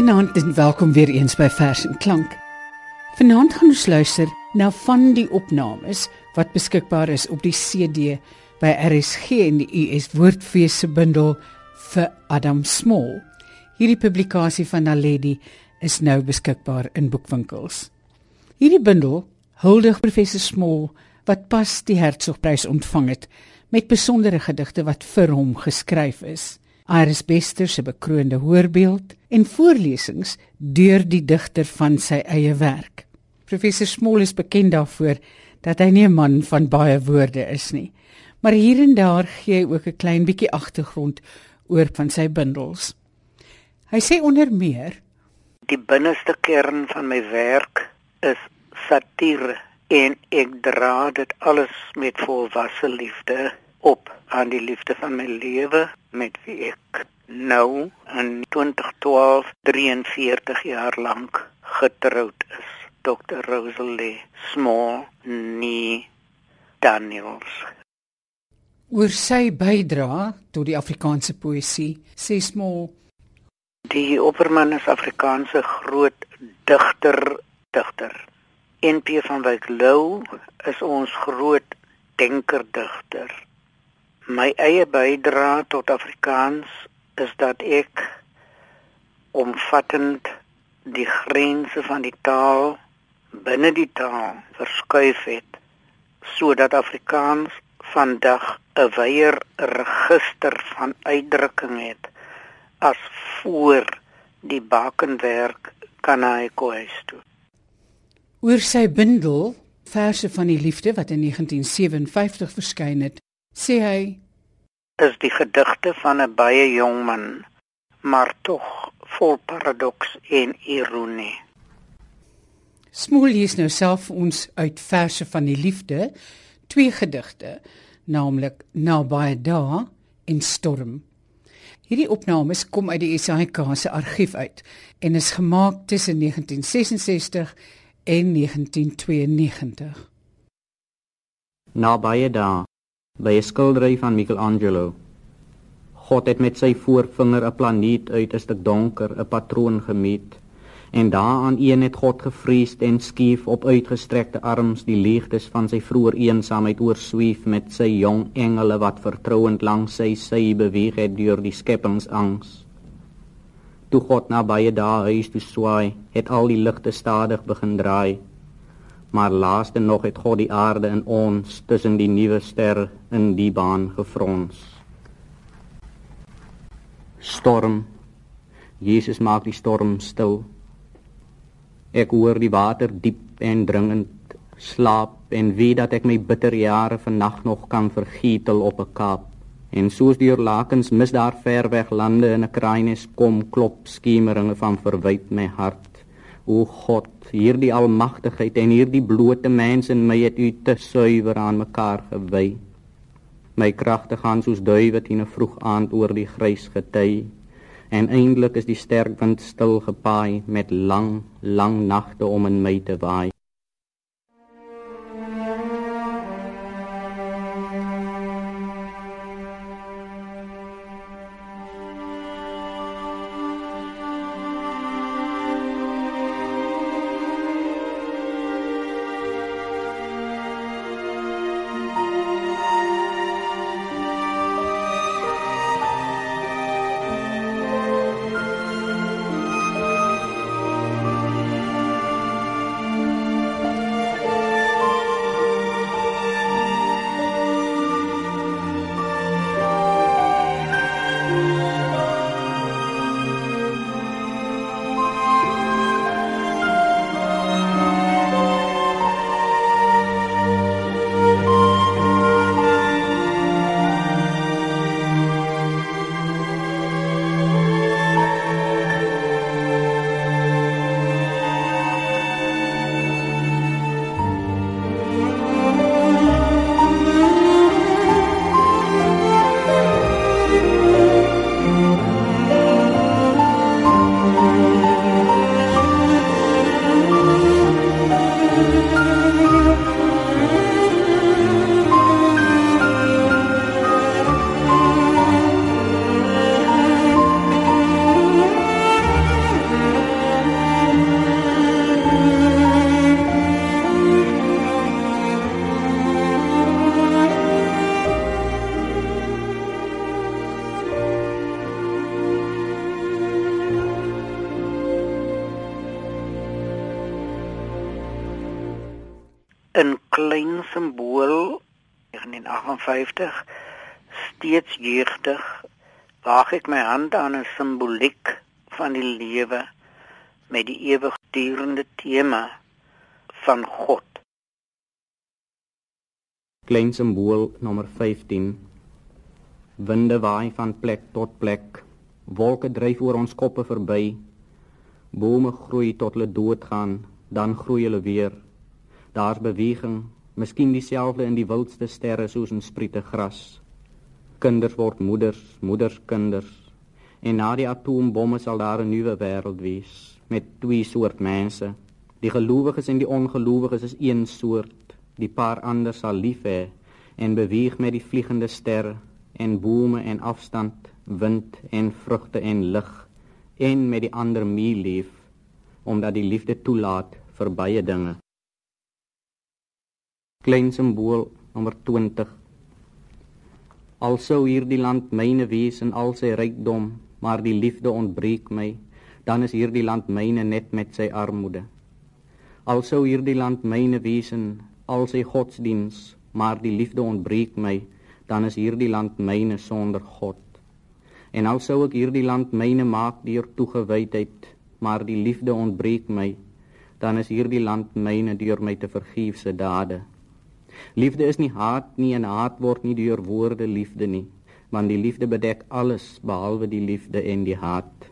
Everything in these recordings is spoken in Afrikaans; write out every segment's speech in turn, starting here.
Goeienaand en welkom weer eens by Vers en Klank. Vanaand gaan ons luister na van die opnames wat beskikbaar is op die CD by RSG en die US Woordfees se bundel vir Adam Small. Hierdie publikasie van Naledi is nou beskikbaar in boekwinkels. Hierdie bundel huldig professor Small wat pas die Hertzogprys ontvang het met besondere gedigte wat vir hom geskryf is. Iris Bester se bekroonde hoorbeeld en voorlesings deur die digter van sy eie werk. Professor Small is bekend daarvoor dat hy nie 'n man van baie woorde is nie, maar hier en daar gee hy ook 'n klein bietjie agtergrond oor van sy bundels. Hy sê onder meer: Die binneste kern van my werk is satire en ek dra dit alles met volwasse liefde op aan die liefde van my lewe met wie ek nou in 2012 43 jaar lank getroud is. Dr. Rosalie Small nie Daniels. Oor sy bydrae tot die Afrikaanse poësie, sê Small Die Opperman is Afrikaanse groot digter, digter. NP van Wyk Lou is ons groot denker digter my eie bydrae tot Afrikaans is dat ek omvattend die grense van die taal binne die taal verskuif het sodat Afrikaans vandag 'n wyeer register van uitdrukking het as voor die bakenwerk kan hy koes toe. Oor sy bundel Verse van die Liefde wat in 1957 verskyn het, sê hy. Is die gedigte van 'n baie jong man maar tog vol paradoks en ironie. Smoel lees nou self ons uit verse van die liefde. Twee gedigte naamlik naby daar en storm. Hierdie opnames kom uit die SAIK se argief uit en is gemaak tussen 1966 en 1992 Naby daar by 'n skildery van Michelangelo. God het met sy voorvinger 'n planeet uit 'n stuk donker, 'n patroon gemeet en daaraan een het God gevrees en skief op uitgestrekte arms die leegtes van sy vroeë eensaamheid oorsweef met sy jong engele wat vertrouend langs sy sy beweeg het deur die skepingsangs. Toe God na baie dae huis toe swaai, het al die ligte stadig begin draai maar laaste nog het God die aarde in ons tussen die nuwe ster in die baan gefrons. Storm. Jesus maak die storm stil. Ek hoor die water diep en dringend slaap en weet dat ek my bitter jare vannag nog kan vergietel op 'n kaap. En soos deur lakens mis daar ver weg lande in 'n kraaines kom klop skemeringe van verwyd my hart. O God, hierdie almagtigheid en hierdie blote mens in my het u te suiwer aan mekaar gewy. My kragte gaan soos duwe teen 'n vroeg aand oor die grys gety en eindelik is die sterk wind stil gepaai met lang, lang nagte om in my te waai. Simbool 1958 steeds jeugdig waag ek my hand aan 'n simboliek van die lewe met die ewigdurende tema van God. Klein simbool nommer 15. Winde waai van plek tot plek. Wolke dryf oor ons koppe verby. Bome groei tot hulle doodgaan, dan groei hulle weer. Daar's beweging, miskien dieselfde in die wildste sterre soos in spriete gras. Kinders word moeders, moeders kinders. En na die atoombomme sal daar 'n nuwe wêreld wees met twee soort mense. Die gelowiges en die ongelowiges is een soort. Die paar ander sal lief hê en beweeg met die vliegende sterre en bome en afstand, wind en vrugte en lig en met die ander mee leef omdat die liefde toelaat vir baie dinge. Klein simbool nommer 20 Alsou hierdie land myne wees in al sy rykdom, maar die liefde ontbreek my, dan is hierdie land myne net met sy armoede. Alsou hierdie land myne wees in al sy godsdiens, maar die liefde ontbreek my, dan is hierdie land myne sonder God. En alsou ek hierdie land myne maak deur toegewydheid, maar die liefde ontbreek my, dan is hierdie land myne deur my te vergeefse dade. Liefde is nie haat nie en haat word nie deur woorde liefde nie, want die liefde bedek alles behalwe die liefde en die haat.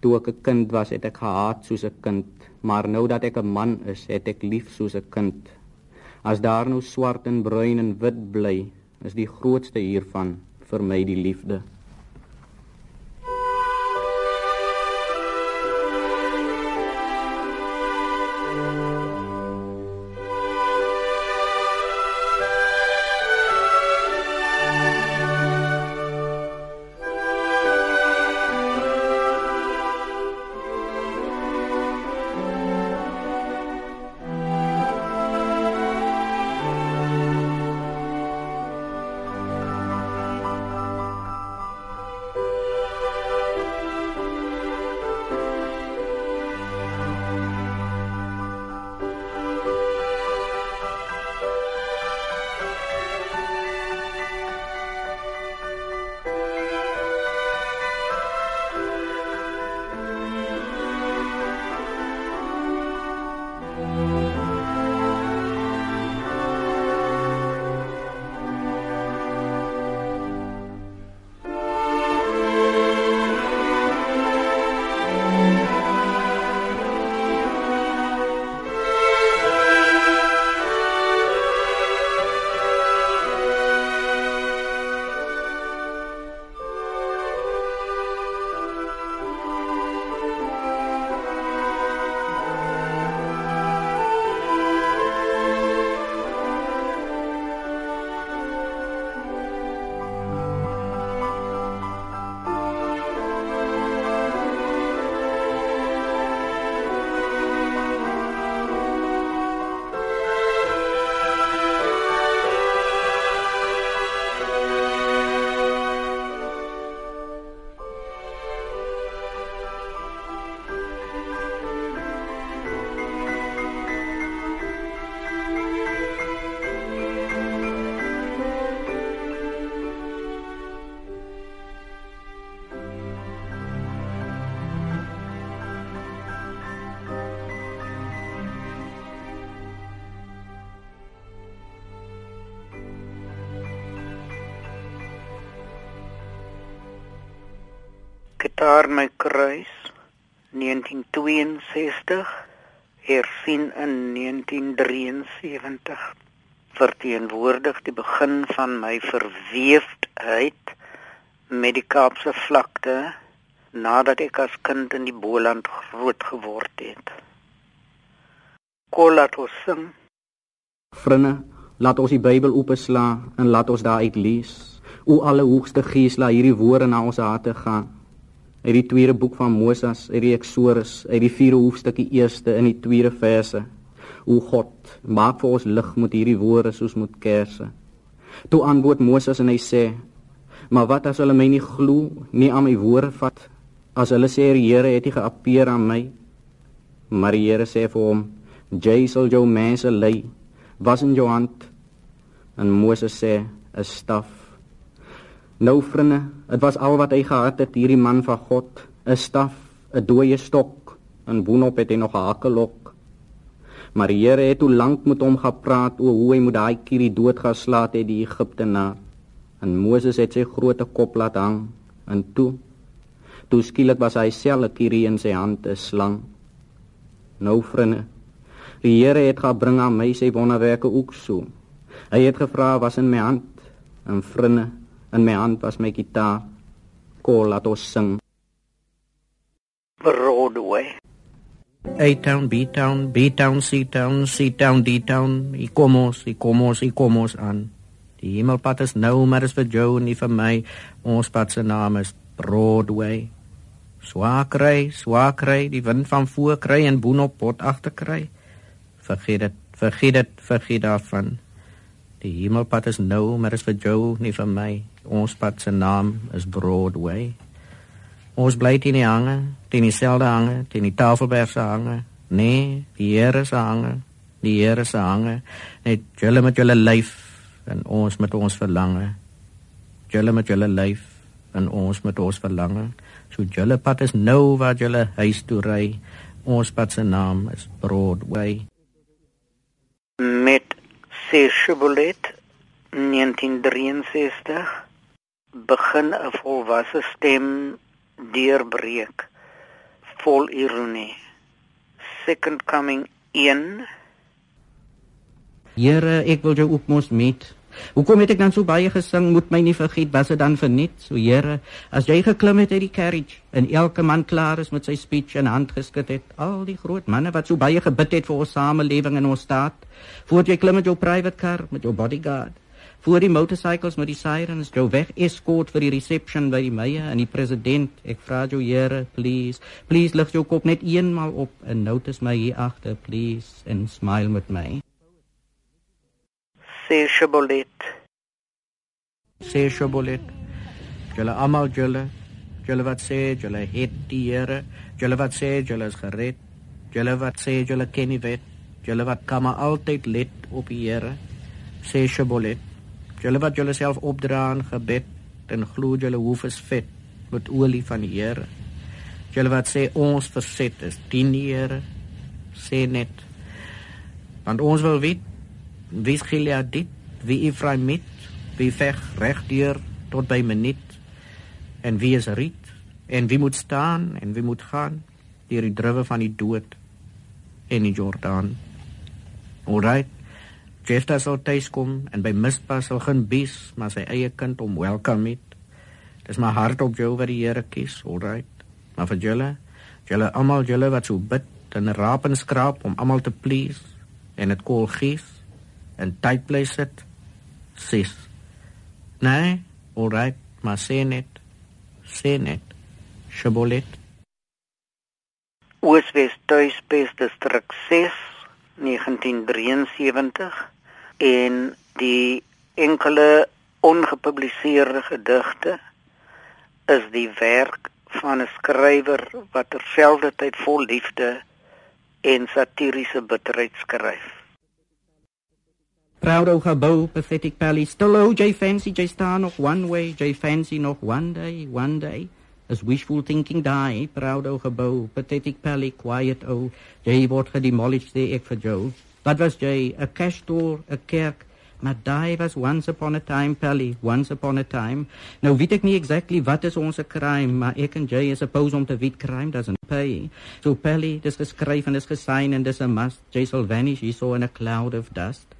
Toe ek 'n kind was, het ek gehaat soos 'n kind, maar nou dat ek 'n man is, het ek lief soos 'n kind. As daar nou swart en bruin en wit bly, is die grootste hiervan vir my die liefde. Gitaar my kruis 1962 hersien in 1973 verteenwoordig die begin van my verweefdheid met die Kaapse vlakte nadat ek as kind in die Boland groot geword het. Kolat ons sing. Vriende, laat ons die Bybel oopslaan en laat ons daaruit lees. O alle hoogste Gees, laat hierdie woorde na ons harte gaan uit die tweede boek van Moses, uit die Eksodus, uit die vierde hoofstukkie eerste in die tweede verse. O God, maak vir ons lig met hierdie woorde soos met kersse. Toe antwoord Moses en hy sê: "Maar wat as hulle my nie glo, nie aan my woorde vat, as hulle sê die Here het nie geappeer aan my?" Maar die Here sê vir hom: "Jy sal jou mense lei, was in jou hand. En Moses sê, 'n staf. Nou vriende, dit was al wat hy gehad het, hierdie man van God, 'n staf, 'n dooie stok, en boonop het hy nog 'n hakkelok. Maar die Here het hoe lank met hom gepraat oor hoe hy moet daai kierie doodgeslaat het die Egiptenaar. En Moses het sy groot kop laat hang en toe toe skielik was hy self 'n kierie in sy hand 'n slang. Nou vriende, die Here het gebring aan my sy wonderwerke ook so. Hy het gevra was in my hand en vriende, in my hand was my gitaar. Kom laat ons sing. Broadway. A-town, B-town, B-town, C-town, C-town, D-town. Ek kom ons, ek kom ons, ek kom ons aan. Die hemelpad is nou, maar is vir jou nie vir my. Ons pad se naam is Broadway. Swaar kry, swaar kry, die wind van voor kry en boonop pot agter kry. Vergeet dit, vergeet dit, vergeet daarvan. Die hemelpad is nou, maar is vir jou nie vir my. Ons pad se naam is Broadway. Ons bly teen die hange, teen dieselfde hange, teen die Tafelberg se hange. Nee, die Here se hange, die Here se hange. Net julle met julle lyf en ons met ons verlange. Julle met julle lyf en ons met ons verlange. So julle pad is nou waar julle huis toe ry. Ons pad se naam is Broadway. Met Seshubulet 1963 begin 'n volwasse stem deurbreek. Vol ironie. Second coming in. Here ek wil jou ook mos met Hoekom het ek dan so baie gesing moet my nie vergeet was dit dan verniet? So Here as jy geklim het uit die carriage en elke man klaar is met sy speech en hand geskit het al die groot manne wat so baie gebid het vir ons samelewing en ons staat voordat jy klim met jou private car met jou bodyguard voor die motorcycles met die sirens jou weg escort vir die reception by die meie en die president ek vra jou Here please please lig jou kop net eenmal op en notice my hier agter please and smile met my sê shabolet sê shabolet julle almal julle julle wat sê julle het die Here julle wat sê julle is gered julle wat sê julle ken die wet julle wat kan maar altyd let op die Here. Sê shabolet Julle wat julle self opdra in gebed en glo julle hoef is vet met olie van die Here. Julle wat sê ons verset is dien die Here sê net want ons wil weet wie skilia dit wie Efraim met wie veg regdeur tot by minuut en wie is riet en wie moet staan en wie moet gaan deur die druwe van die dood in die Jordaan. Alright. Jefta sal tuis kom en by Mispa sal gaan bies, maar sy eie kind om welkom het. Dis maar hard op jou wat die Here kies, alright. Maar vir julle, julle almal julle wat so bid en raap en skraap om almal te please en dit koel gees en tyd bly sit. Sis. Nee, alright, maar sê net, sê net. Shabolet. Ooswes tuisbes distrik 6 1973 en die enkele ongepubliseerde gedigte is die werk van 'n skrywer wat terselfdertyd vol liefde en satiriese bitterheid skryf. Proud of gebou, pathetic pally, still oh, J fancy, J star nog one way, J fancy nog one day, one day. As wishful thinking die, proud of gebou, pathetic pally, quiet oh, J word gedemolished, sê ek vir Joe. Wat was jy? 'n cash store, 'n kerk. Maar daai was once upon a time, Pelly, once upon a time. Nou weet ek nie exactly wat is ons crime, maar ek en jy is supposed om te weet crime doesn't pay. So Pelly, dis geskryf en dis gesign en dis 'n must. Jy sal vanish hier so in a cloud of dust.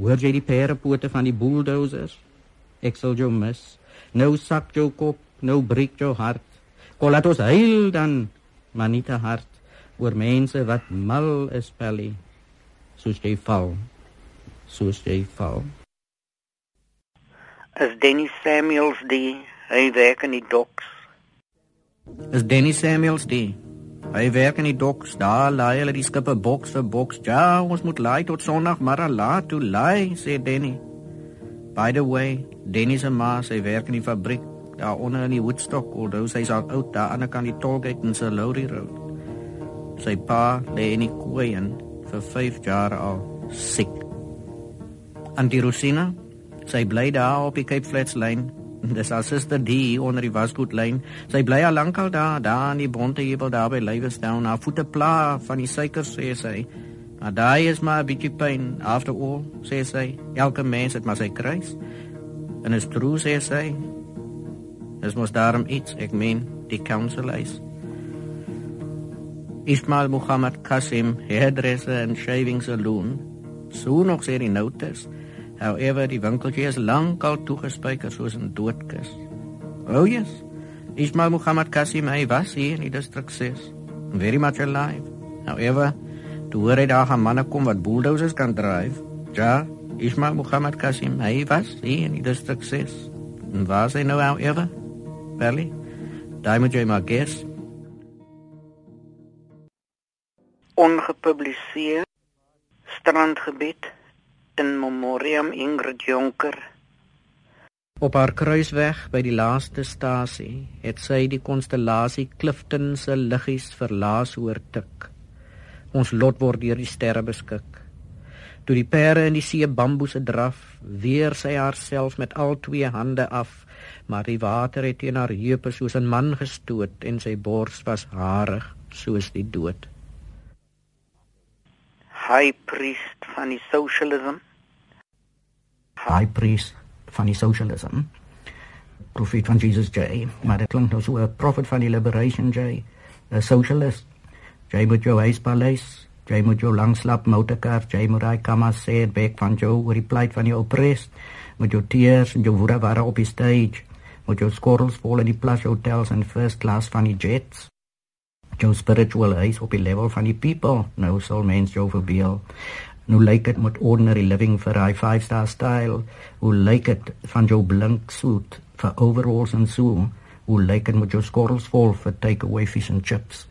Hoor jy die perepote van die bulldozers? Ek sal jou mis. Nou sak jou kop, nou breek jou hart. Kom laat ons huil dan, maar nie te hard oor mense wat mal is, Pelly soos jy val soos jy val as Denny Samuels die hy werk in die docks as Denny Samuels die hy werk in die docks daar laai hulle die skippe boks vir boks ja ons moet laai tot sonderdag maar laat toe laai sê Denny by the way Denny se ma sy werk in die fabriek daar onder in die Woodstock alhoewel sy's al oud daar aan die kant die tollgate in Salori road sy pa lê in die koeien vir 5 jaar al siek. Antirosina. Sy bly daar op die Cape Flats lyn. Dis haar suster die onder die wasgoed lyn. Sy bly al lankal daar, daar in die bonte hebel daar by Lywestown. Haar voete pla van die suiker sê sy. Maar daai is maar 'n bietjie pyn after all, sê sy. Elke mens het maar sy kruis. En is true sê sy. Dis mos daarom iets, ek meen, die council is. Ismail Muhammad Kasim, hairdresser and shaving saloon. So nog sê die notas. However, die winkeltjie is lankal toegespyker soos 'n doodkis. Oh yes. Ismail Muhammad Kasim hy was hier in die distrik 6. Very much alive. However, toe hoor hy daar gaan manne kom wat bulldozers kan dryf. Ja, Ismail Muhammad Kasim hy was hier in die distrik 6. En waar is hy nou however? Belly. Daai moet jy maar guess. ongepubliseer strandgebied in memoriam Ingrid Jonker Op haar kruisweg by die laaste stasie het sy die konstellasie Clifton se liggies verlaas hoor tik. Ons lot word deur die sterre beskik. Toe die pere in die see bamboese draf, weer sy haarself met al twee hande af, maar die water het teen haar heupe soos 'n man gestoot en sy bors was harig soos die dood high priest van die socialism. High priest van die socialism. Profeet van Jesus J maar dit klink nou so 'n prophet van die liberation J. 'n socialist. J moet jou huis paleis. J moet jou langslap motorkar. J moet hy kom as sê back van jou oor die pleit van die oppressed. Met jou tears en jou woede waar op die stage. Met jou skorrels vol in die plush hotels en first class van die jets jou spiritual huis op die level van die people. Nou sal mens jou verbeel. Nou lyk dit met ordinary living vir hy 5 star style. Hoe lyk dit van jou blink suit vir overalls en so? Hoe lyk dit met jou skorrels vol vir takeaway fish and chips?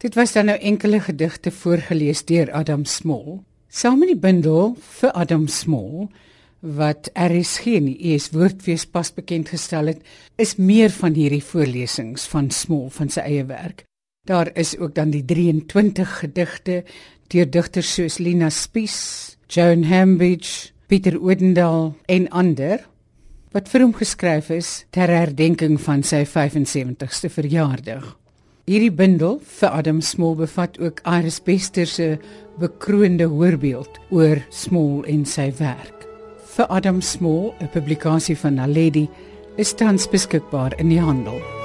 Dit was dan nou enkele gedigte voorgeles deur Adam Small. Saam met die bundel vir Adam Small wat RSG in die ES Woordfees pas bekend gestel het, is meer van hierdie voorlesings van Small van sy eie werk. Daar is ook dan die 23 gedigte deur digters soos Lina Spies, Joan Hambidge, Pieter Odendaal en ander wat vir hom geskryf is ter herdenking van sy 75ste verjaardag. Hierdie bundel vir Adam Small bevat ook Iris Bester se bekroonde voorbeeld oor Small en sy werk vir Adam Small, 'n publikasie van Naledi, is tans beskikbaar in die handel.